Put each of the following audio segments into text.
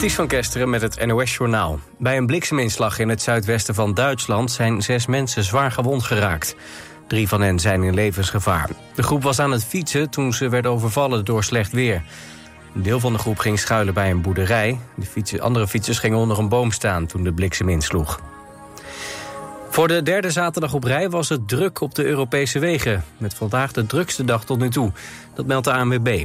Ties van Kesteren met het NOS-journaal. Bij een blikseminslag in het zuidwesten van Duitsland... zijn zes mensen zwaar gewond geraakt. Drie van hen zijn in levensgevaar. De groep was aan het fietsen toen ze werd overvallen door slecht weer. Een deel van de groep ging schuilen bij een boerderij. De andere fietsers gingen onder een boom staan toen de bliksem insloeg. Voor de derde zaterdag op rij was het druk op de Europese wegen. Met vandaag de drukste dag tot nu toe. Dat meldt de ANWB.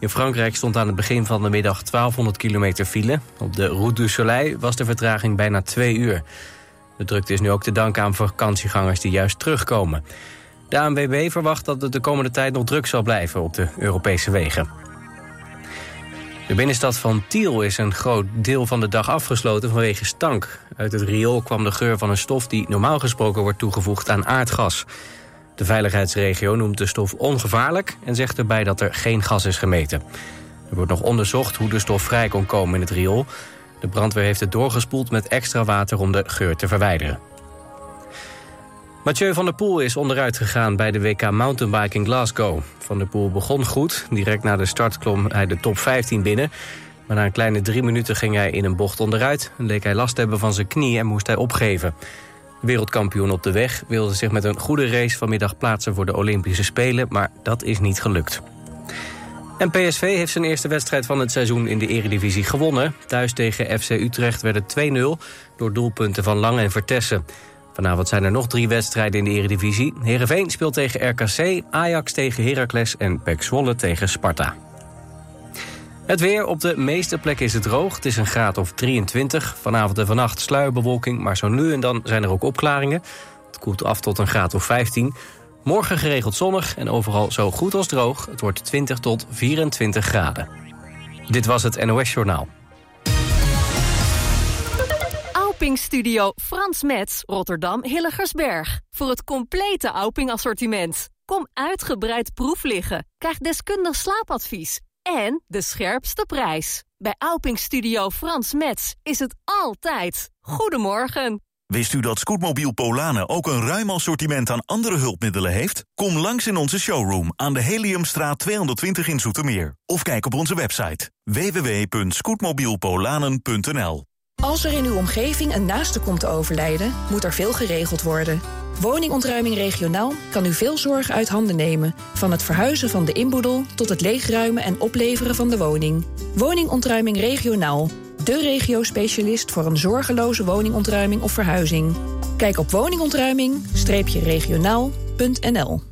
In Frankrijk stond aan het begin van de middag 1200 kilometer file. Op de Route du Soleil was de vertraging bijna twee uur. De drukte is nu ook te danken aan vakantiegangers die juist terugkomen. De ANWB verwacht dat het de komende tijd nog druk zal blijven op de Europese wegen. De binnenstad van Tiel is een groot deel van de dag afgesloten vanwege stank. Uit het riool kwam de geur van een stof die normaal gesproken wordt toegevoegd aan aardgas. De veiligheidsregio noemt de stof ongevaarlijk en zegt erbij dat er geen gas is gemeten. Er wordt nog onderzocht hoe de stof vrij kon komen in het riool. De brandweer heeft het doorgespoeld met extra water om de geur te verwijderen. Mathieu van der Poel is onderuit gegaan bij de WK Mountainbike in Glasgow. Van der Poel begon goed. Direct na de start klom hij de top 15 binnen. Maar na een kleine drie minuten ging hij in een bocht onderuit... en leek hij last te hebben van zijn knie en moest hij opgeven. Wereldkampioen op de weg wilde zich met een goede race vanmiddag plaatsen voor de Olympische Spelen, maar dat is niet gelukt. En PSV heeft zijn eerste wedstrijd van het seizoen in de eredivisie gewonnen. Thuis tegen FC Utrecht werd het 2-0 door doelpunten van Lang en Vertessen. Vanavond zijn er nog drie wedstrijden in de eredivisie. Heerenveen speelt tegen RKC, Ajax tegen Heracles en PEC Zwolle tegen Sparta. Het weer op de meeste plekken is het droog. Het is een graad of 23. Vanavond en vannacht sluierbewolking, maar zo nu en dan zijn er ook opklaringen. Het koelt af tot een graad of 15. Morgen geregeld zonnig en overal zo goed als droog. Het wordt 20 tot 24 graden. Dit was het NOS Journaal. Auping Studio Frans Metz, Rotterdam Hilligersberg. Voor het complete Auping assortiment. Kom uitgebreid proef liggen. Krijg deskundig slaapadvies en de scherpste prijs. Bij Alping Studio Frans Metz is het altijd. Goedemorgen. Wist u dat Scootmobiel Polanen ook een ruim assortiment aan andere hulpmiddelen heeft? Kom langs in onze showroom aan de Heliumstraat 220 in Zoetermeer. Of kijk op onze website www.scootmobielpolanen.nl Als er in uw omgeving een naaste komt te overlijden, moet er veel geregeld worden. Woningontruiming regionaal kan u veel zorg uit handen nemen. Van het verhuizen van de inboedel tot het leegruimen en opleveren van de woning. Woningontruiming regionaal. De regio-specialist voor een zorgeloze woningontruiming of verhuizing. Kijk op woningontruiming-regionaal.nl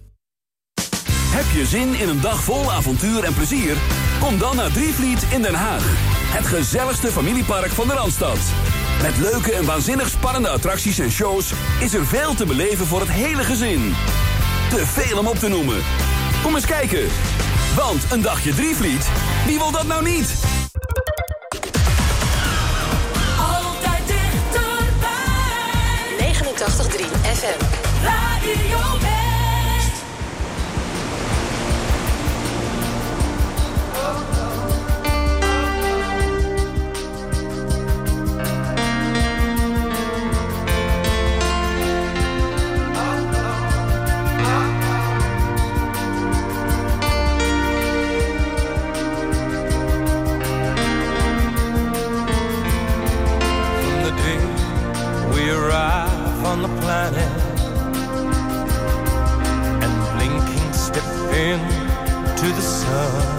Heb je zin in een dag vol avontuur en plezier? Kom dan naar Drievliet in Den Haag. Het gezelligste familiepark van de Randstad. Met leuke en waanzinnig spannende attracties en shows is er veel te beleven voor het hele gezin. Te veel om op te noemen. Kom eens kijken. Want een dagje Drievliet, wie wil dat nou niet? Altijd dichterbij. 89.3 FM. Radio the planet and blinking step into the sun.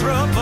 Trouble.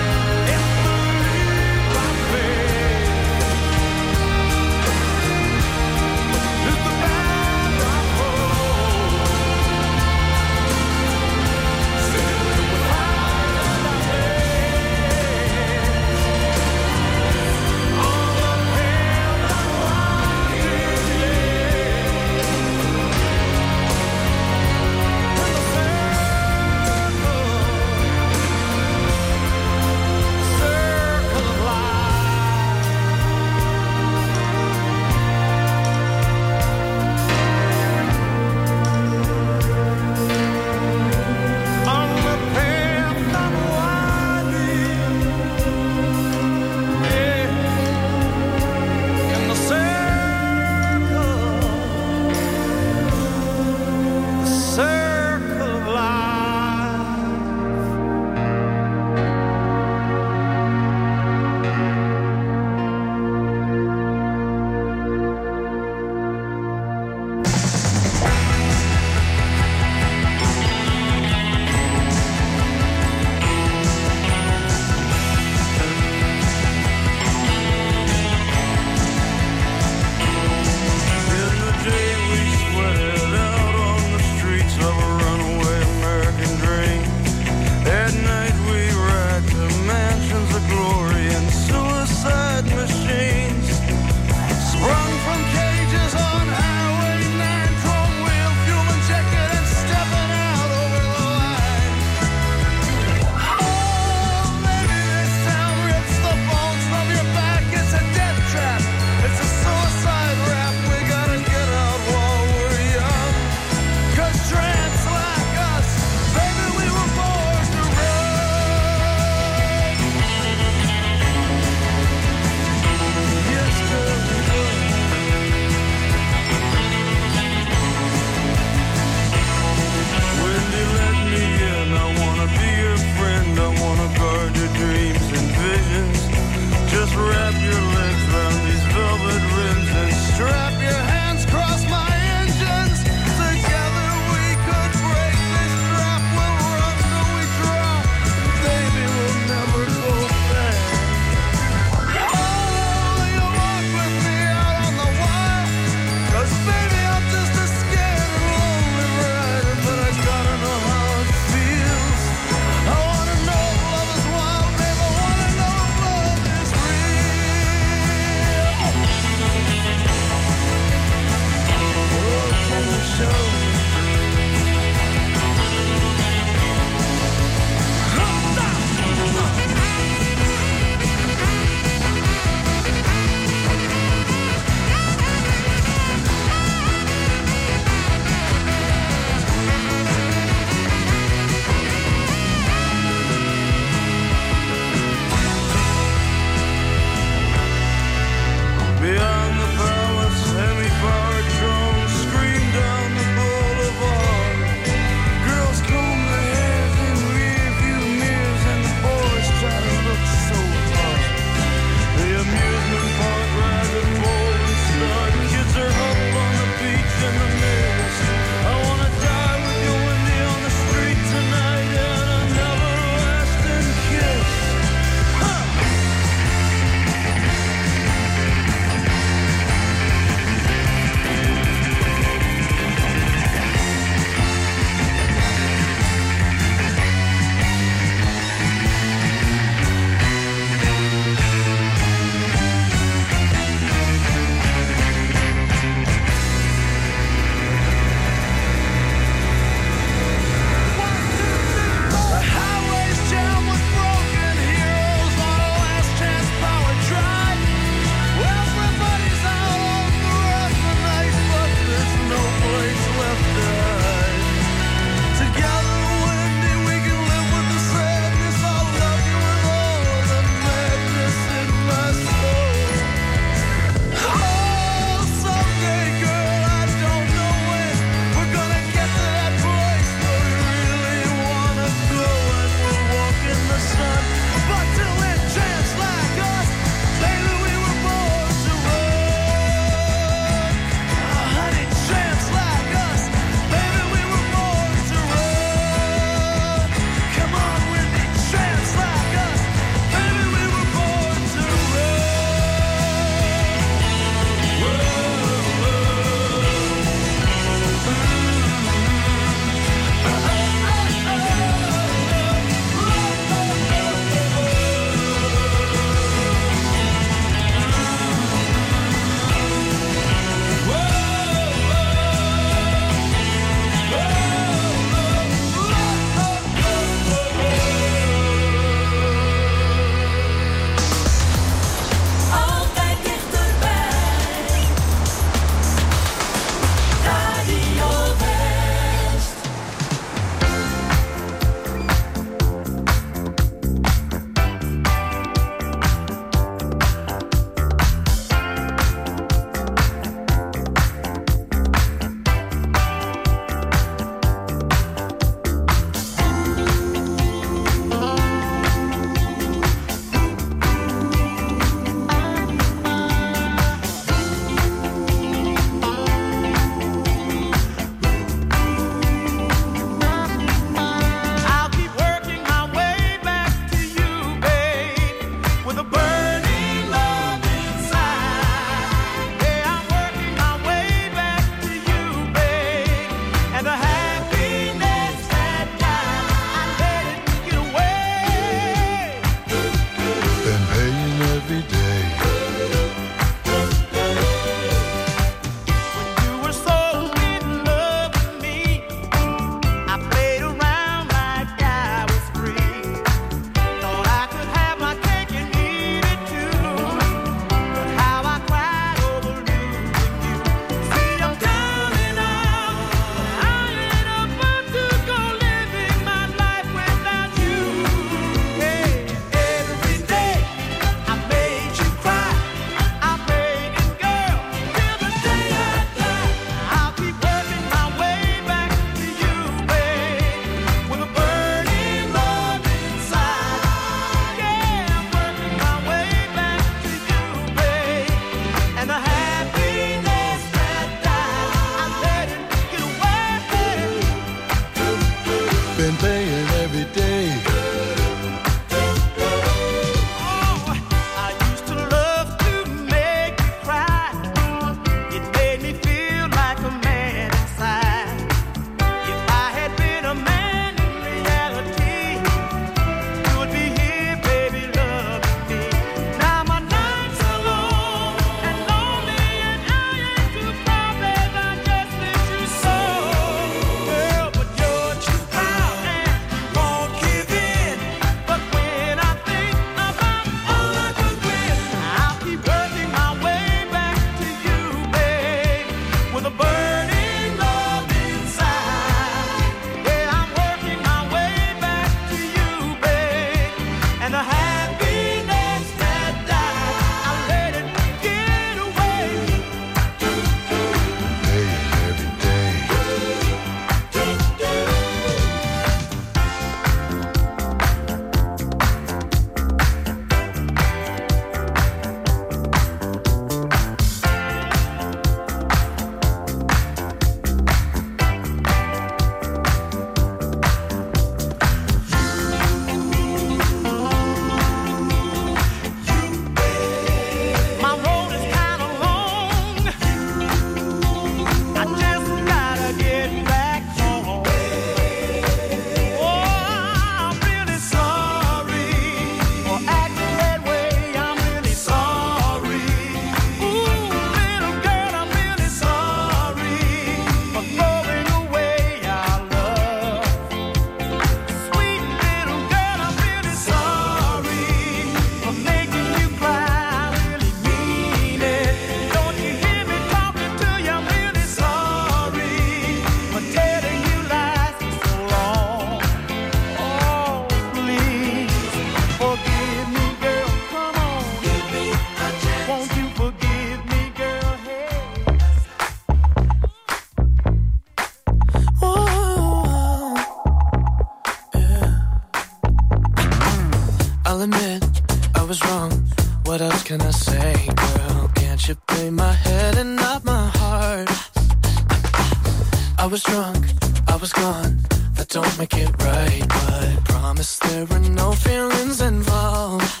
I was drunk, I was gone. That don't make it right, but promise there were no feelings involved.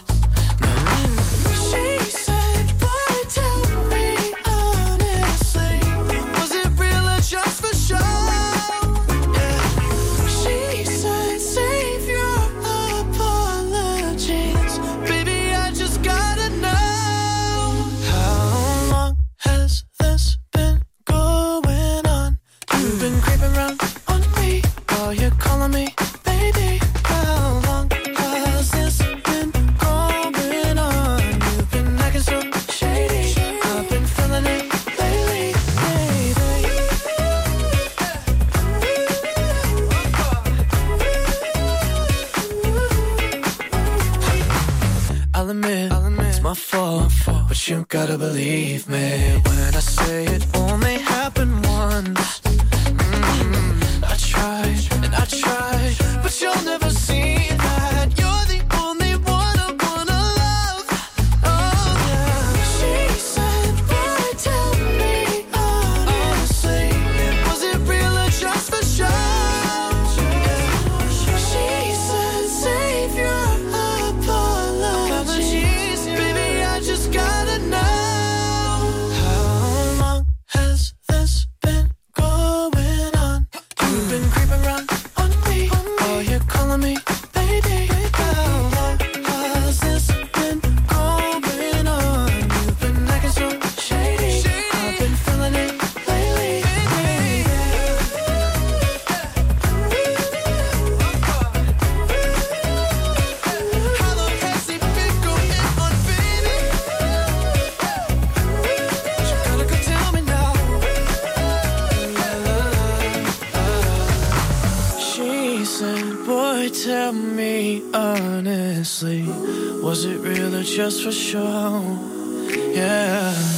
Was it real or just for show? Yeah.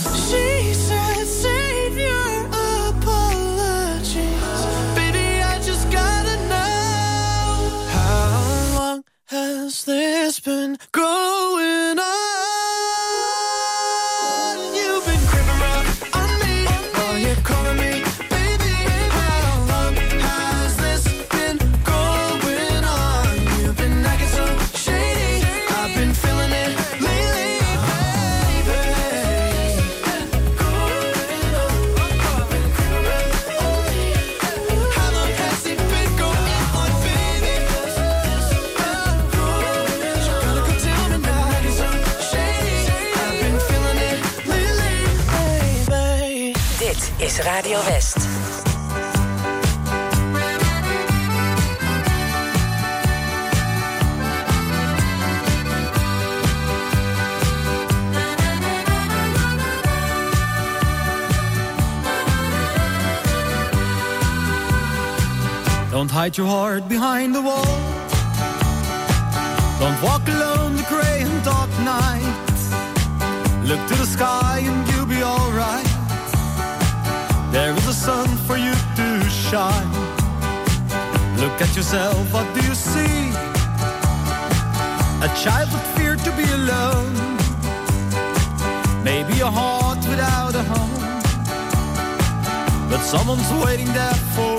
hide your heart behind the wall. Don't walk alone the grey and dark night. Look to the sky and you'll be alright. There is a sun for you to shine. Look at yourself, what do you see? A child with fear to be alone. Maybe a heart without a home. But someone's waiting there for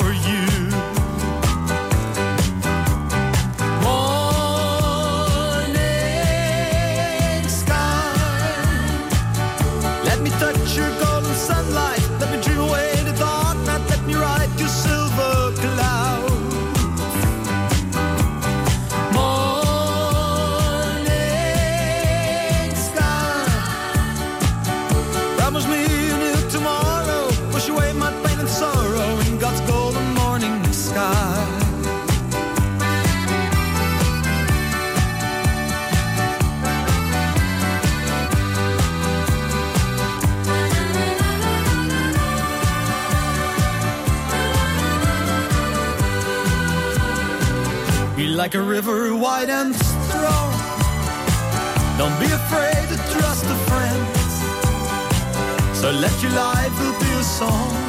like a river wide and strong. Don't be afraid to trust a friend. So let your life be a song.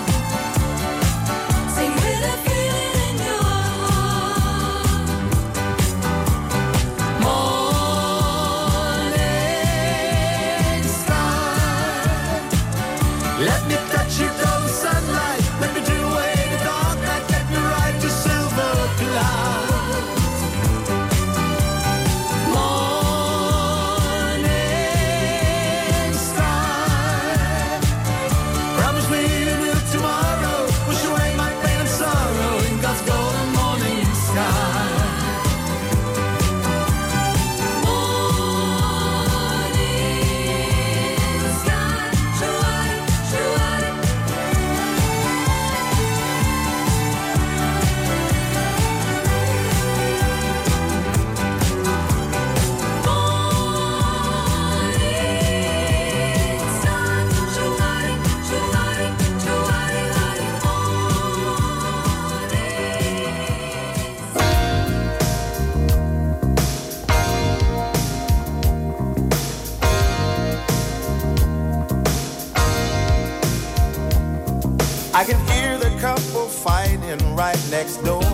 Next door.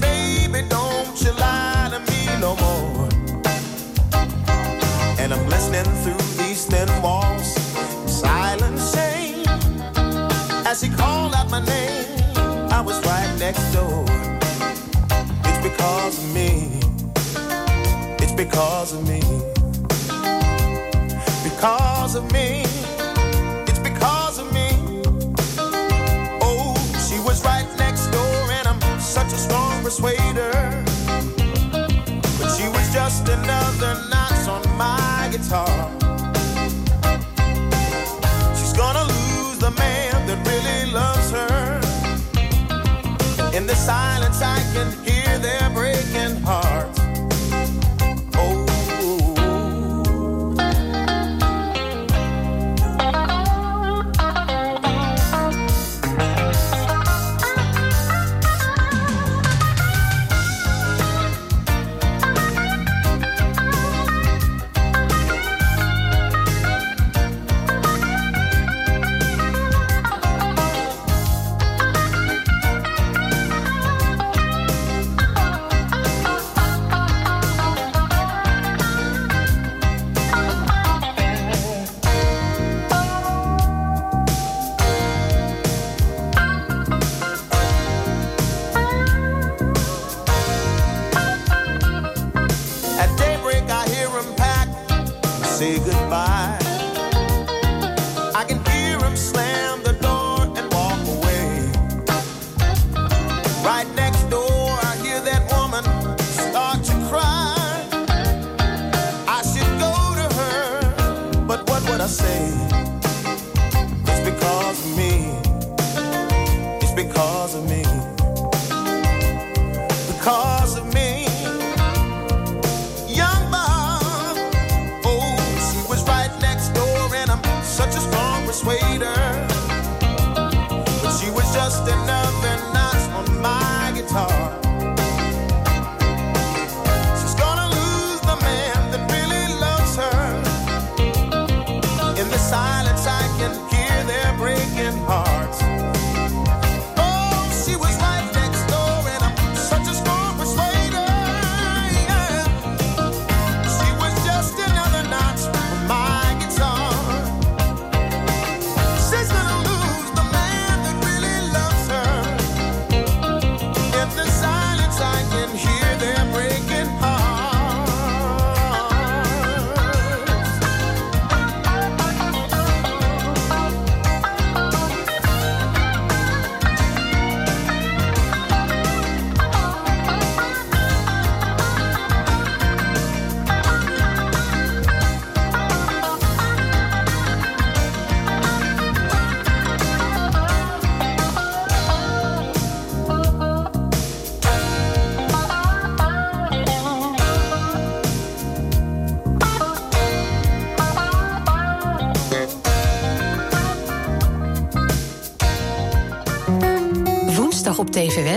Baby, don't you lie to me no more. And I'm listening through these thin walls, silent shame. As he called out my name, I was right next door. It's because of me. It's because of me. Because of me. Guitar. She's gonna lose the man that really loves her. In the silence, I can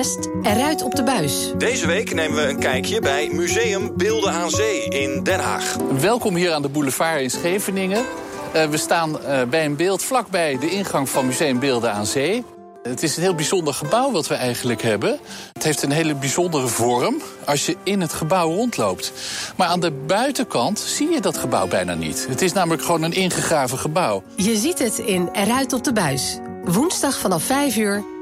West, eruit op de buis. Deze week nemen we een kijkje bij Museum Beelden aan Zee in Den Haag. Welkom hier aan de boulevard in Scheveningen. Eh, we staan eh, bij een beeld vlakbij de ingang van Museum Beelden aan Zee. Het is een heel bijzonder gebouw wat we eigenlijk hebben. Het heeft een hele bijzondere vorm als je in het gebouw rondloopt. Maar aan de buitenkant zie je dat gebouw bijna niet. Het is namelijk gewoon een ingegraven gebouw. Je ziet het in Eruit op de buis. Woensdag vanaf 5 uur,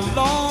Long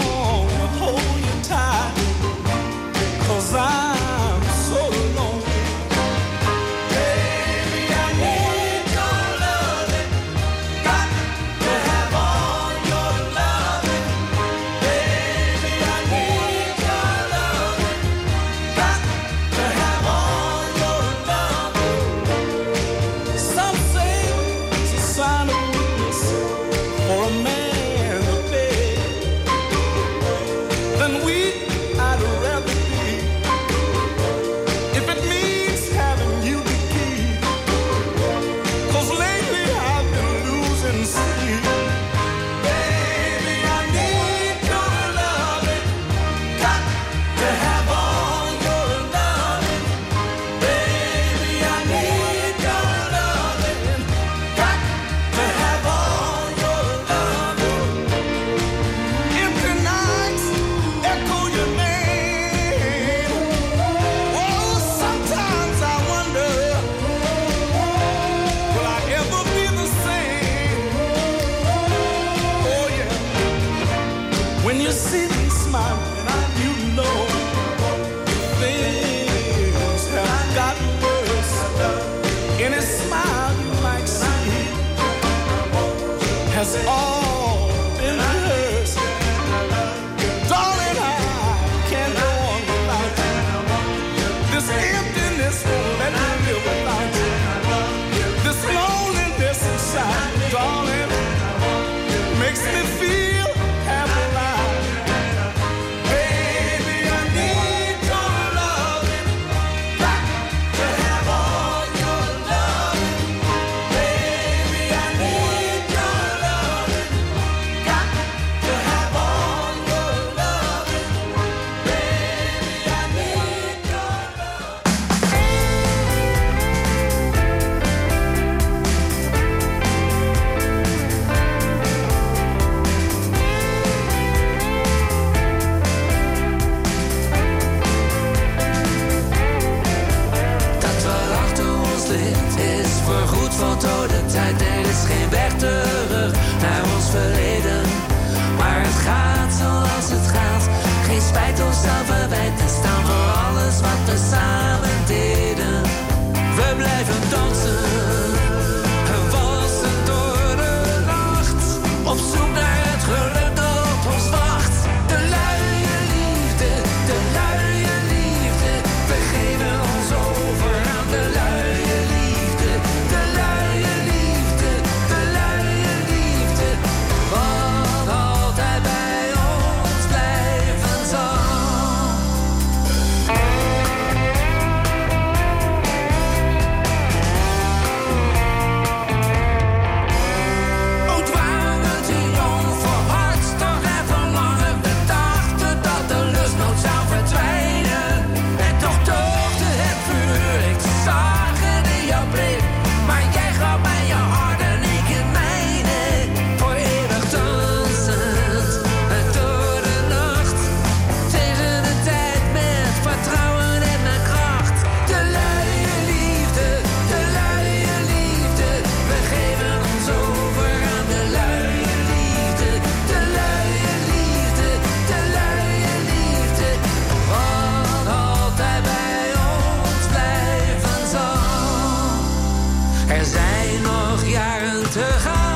Er zijn nog jaren te gaan.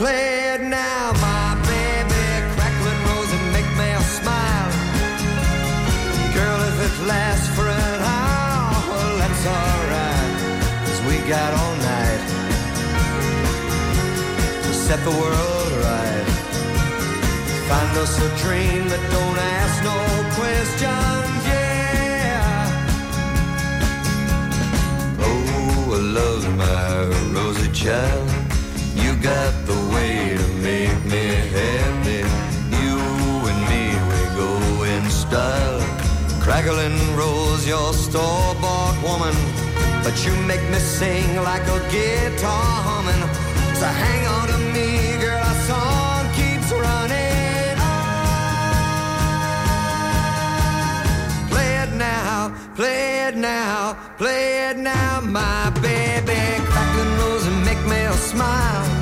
Play it now, my baby. Crackling rose and make me smile. Girl, if it lasts for an hour, that's alright. Cause we got all night to set the world right. Find us a dream that don't ask no questions, yeah. Oh, I love my rosy child. Got the way to make me happy. You and me, we go in style. Crackling rose, your store-bought woman. But you make me sing like a guitar humming. So hang on to me, girl, our song keeps running. Play it now, play it now, play it now, my baby. Crackling rose and make me smile.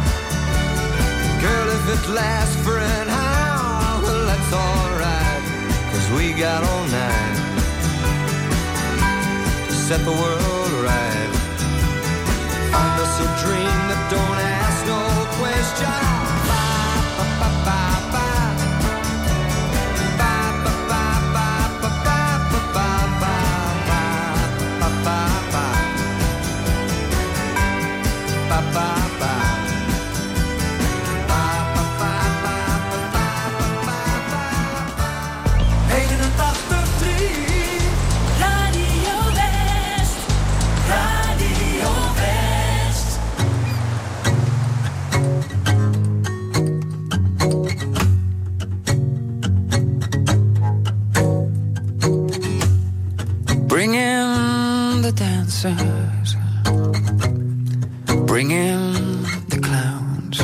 It lasts for an ah, hour, well, that's alright. Cause we got all night to set the world right. Find us a dream that don't ask no question. Bring in the clowns.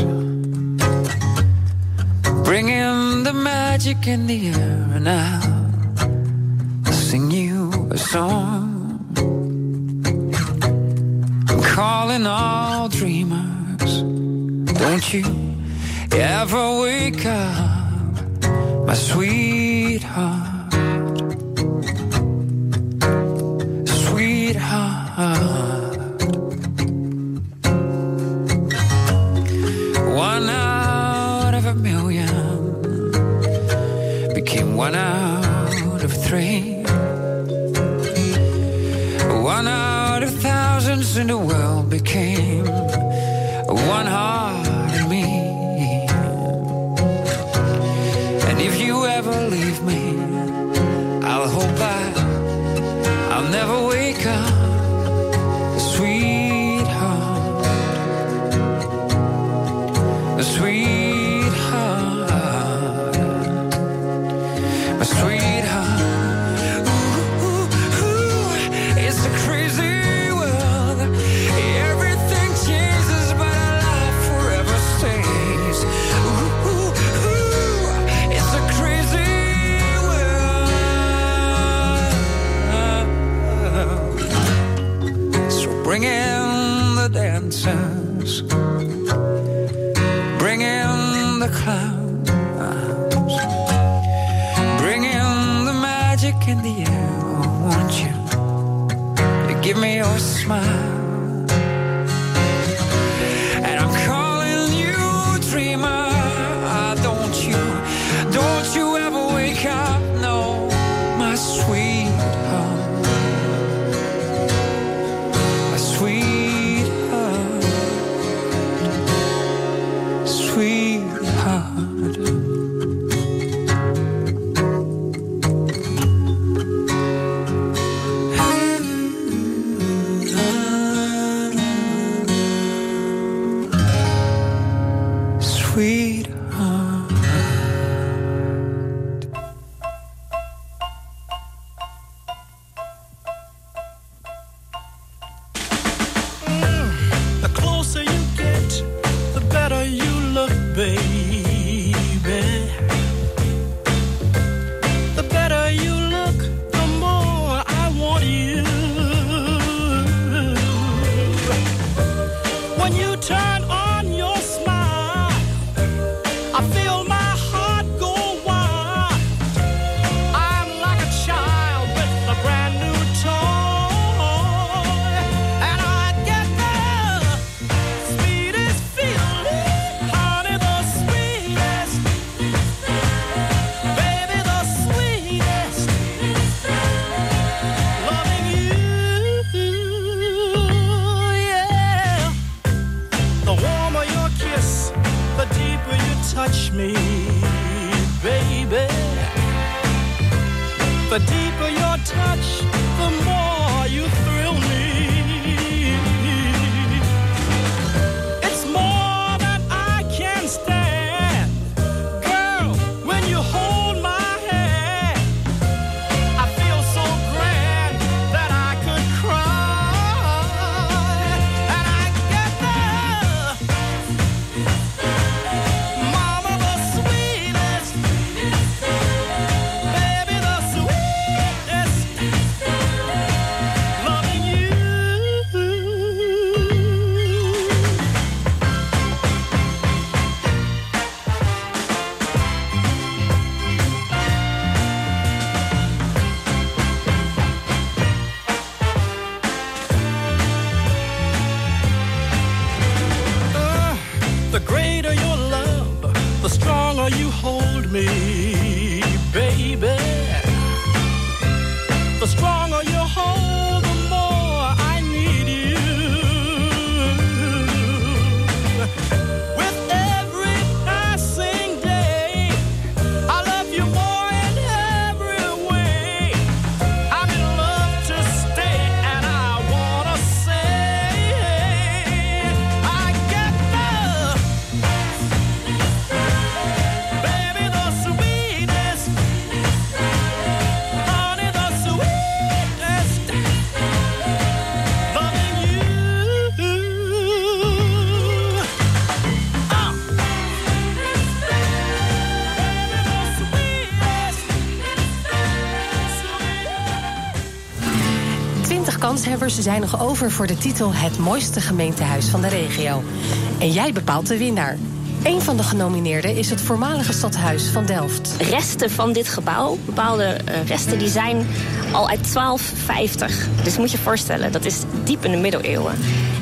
Bring in the magic in the air, and I'll sing you a song. I'm calling all dreamers. Don't you ever wake up, my. Sweetheart, your smile. Ze zijn nog over voor de titel Het mooiste gemeentehuis van de regio. En jij bepaalt de winnaar. Een van de genomineerden is het voormalige stadhuis van Delft. Resten van dit gebouw, bepaalde eh, resten, die zijn al uit 1250. Dus moet je voorstellen, dat is diep in de middeleeuwen.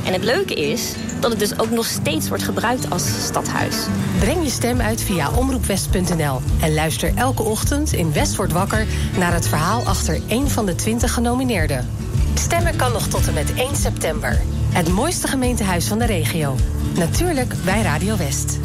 En het leuke is dat het dus ook nog steeds wordt gebruikt als stadhuis. Breng je stem uit via omroepwest.nl en luister elke ochtend in West wordt wakker naar het verhaal achter één van de 20 genomineerden. Stemmen kan nog tot en met 1 september. Het mooiste gemeentehuis van de regio. Natuurlijk bij Radio West.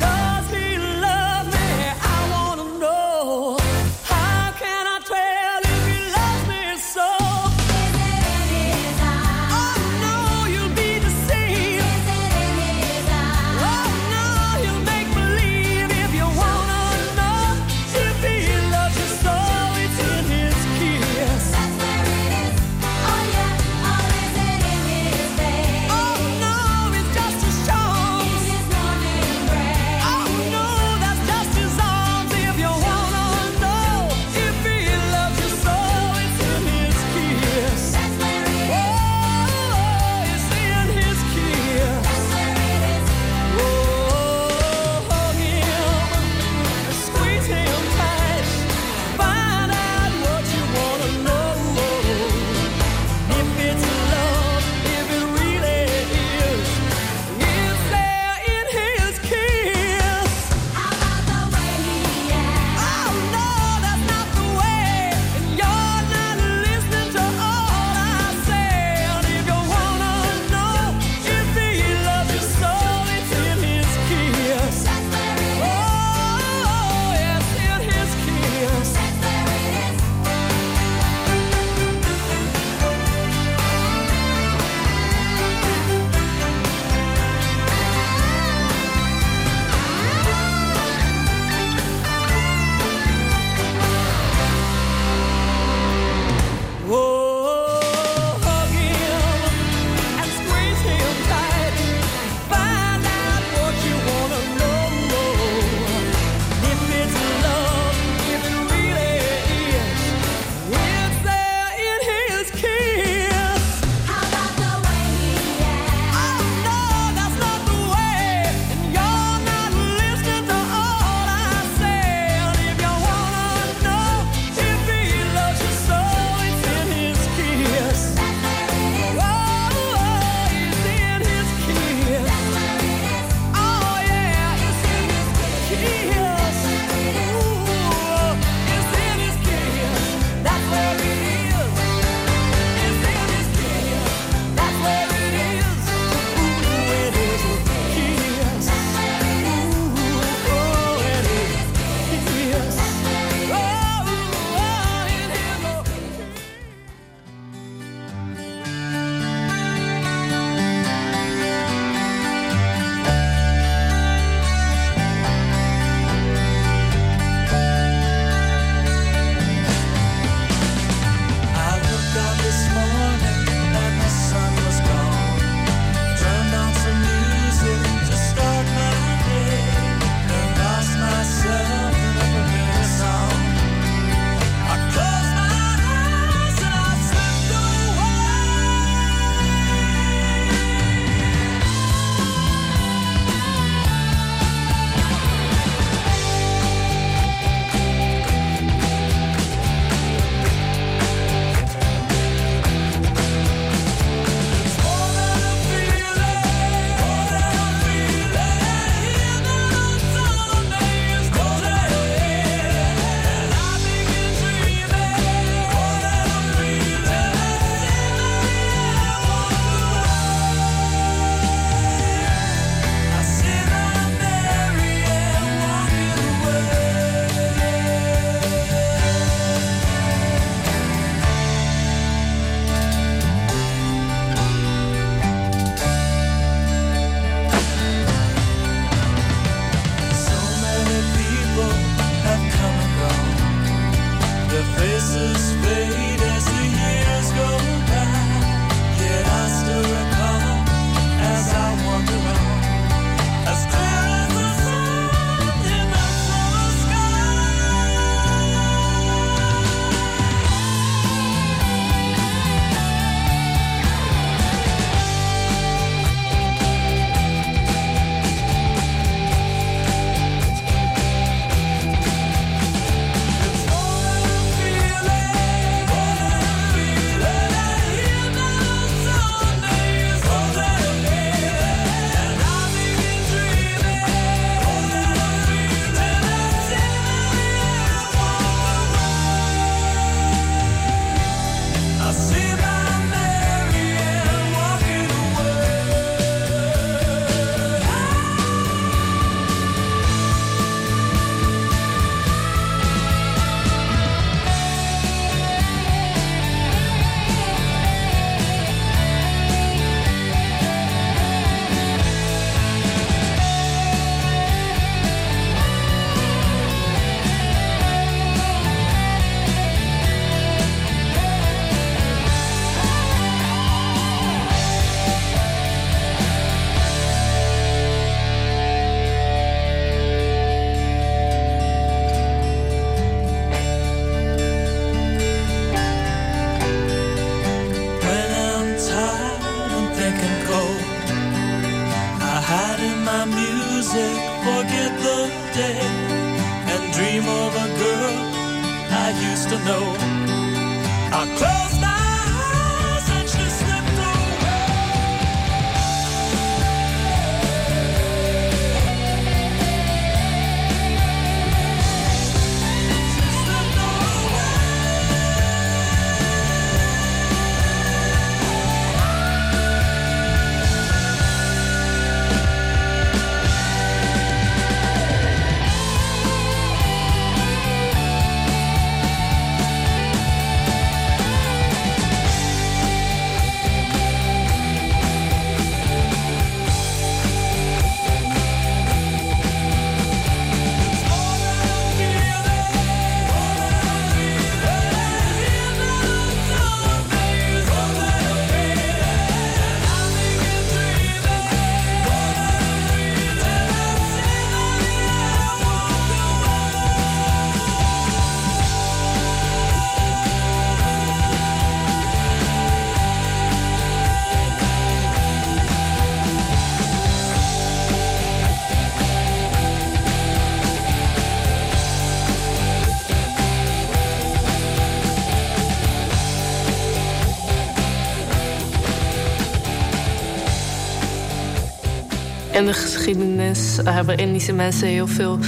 In de geschiedenis hebben Indische mensen heel veel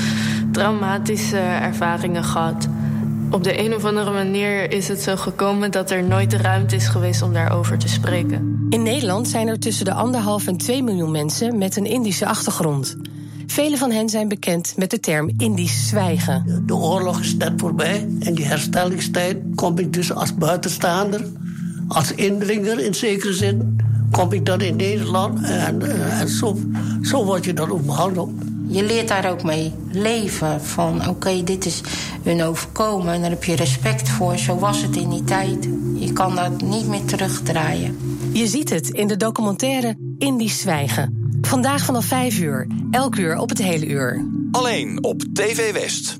traumatische ervaringen gehad. Op de een of andere manier is het zo gekomen dat er nooit de ruimte is geweest om daarover te spreken. In Nederland zijn er tussen de anderhalf en 2 miljoen mensen met een Indische achtergrond. Velen van hen zijn bekend met de term Indisch zwijgen. De oorlog is net voorbij. En die herstellingstijd kom ik dus als buitenstaander, als indringer in zekere zin, kom ik dan in Nederland. En, eh, en zo, zo word je dan ook behandeld. Je leert daar ook mee leven. Van oké, dit is hun overkomen. En daar heb je respect voor. Zo was het in die tijd. Je kan dat niet meer terugdraaien. Je ziet het in de documentaire Indisch zwijgen. Vandaag vanaf 5 uur. Elk uur op het hele uur. Alleen op TV West.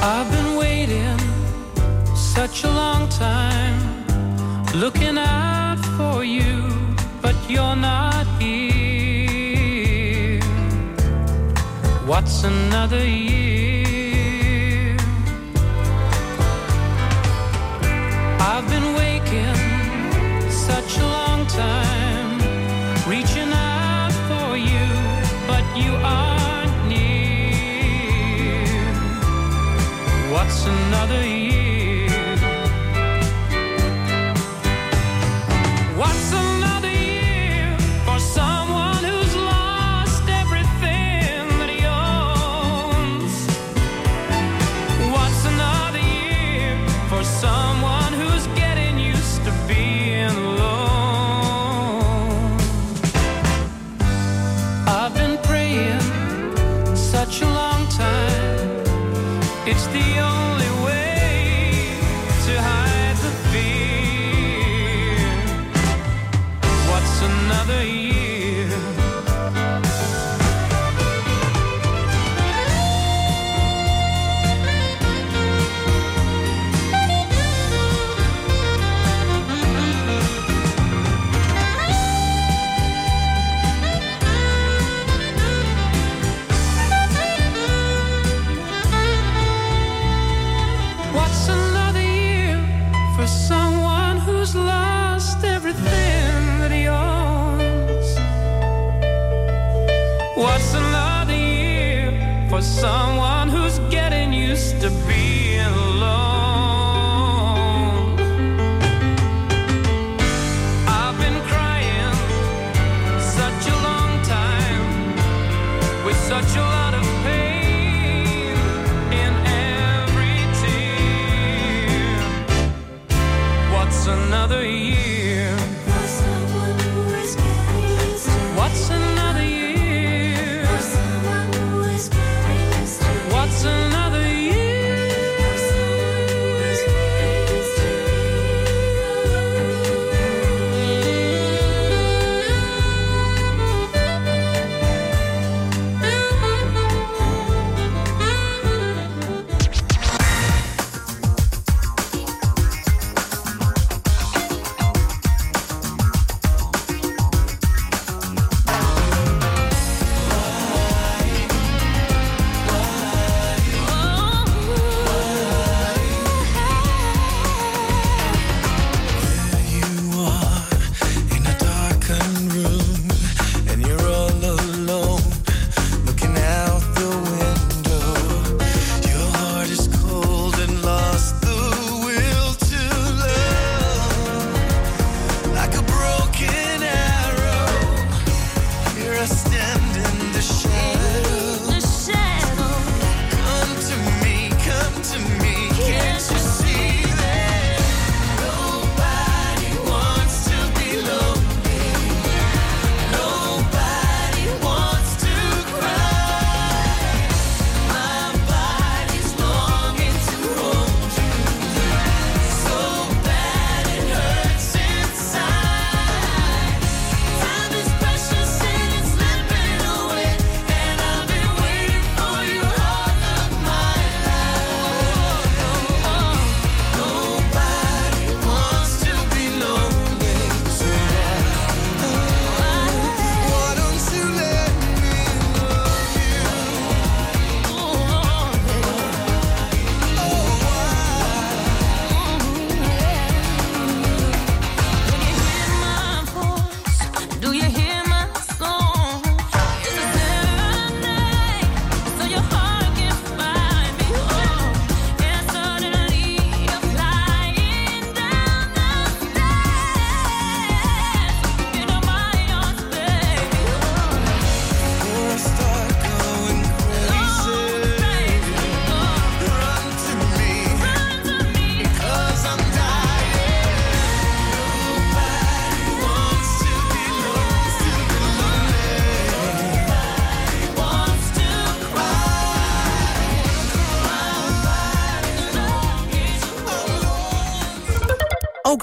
I've been waiting such a long time, looking out for you, but you're not here. What's another year? I've been waking such a long time, reaching out for you, but you aren't What's another year?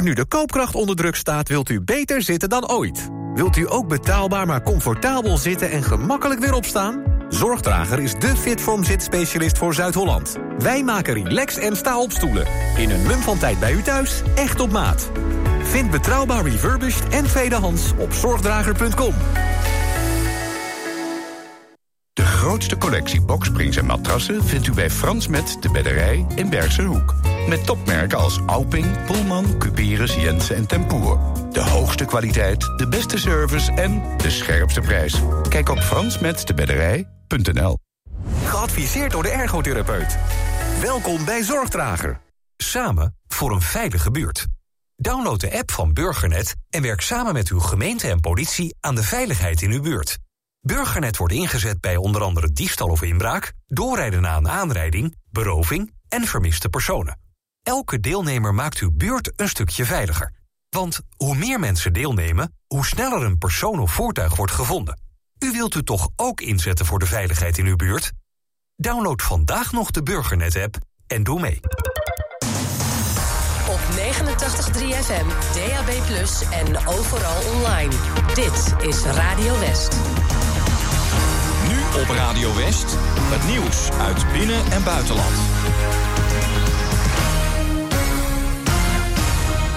Nu de koopkracht onder druk staat, wilt u beter zitten dan ooit. Wilt u ook betaalbaar maar comfortabel zitten en gemakkelijk weer opstaan? Zorgdrager is de Fitform zitspecialist voor Zuid-Holland. Wij maken relax en sta-opstoelen. In een mum van tijd bij u thuis, echt op maat. Vind betrouwbaar refurbished en tweedehands op zorgdrager.com. De grootste collectie boksprings en matrassen vindt u bij Frans Met de Bedderij in Bergse Hoek. Met topmerken als Alping, Pullman, Cuperus, Jensen en Tempoer. De hoogste kwaliteit, de beste service en de scherpste prijs. Kijk op fransmetdebedderij.nl Geadviseerd door de ergotherapeut. Welkom bij Zorgdrager. Samen voor een veilige buurt. Download de app van Burgernet en werk samen met uw gemeente en politie aan de veiligheid in uw buurt. Burgernet wordt ingezet bij onder andere diefstal of inbraak, doorrijden na een aanrijding, beroving en vermiste personen. Elke deelnemer maakt uw buurt een stukje veiliger. Want hoe meer mensen deelnemen, hoe sneller een persoon of voertuig wordt gevonden. U wilt u toch ook inzetten voor de veiligheid in uw buurt? Download vandaag nog de Burgernet-app en doe mee. Op 89.3 FM, DAB+, en overal online. Dit is Radio West. Nu op Radio West, het nieuws uit binnen- en buitenland.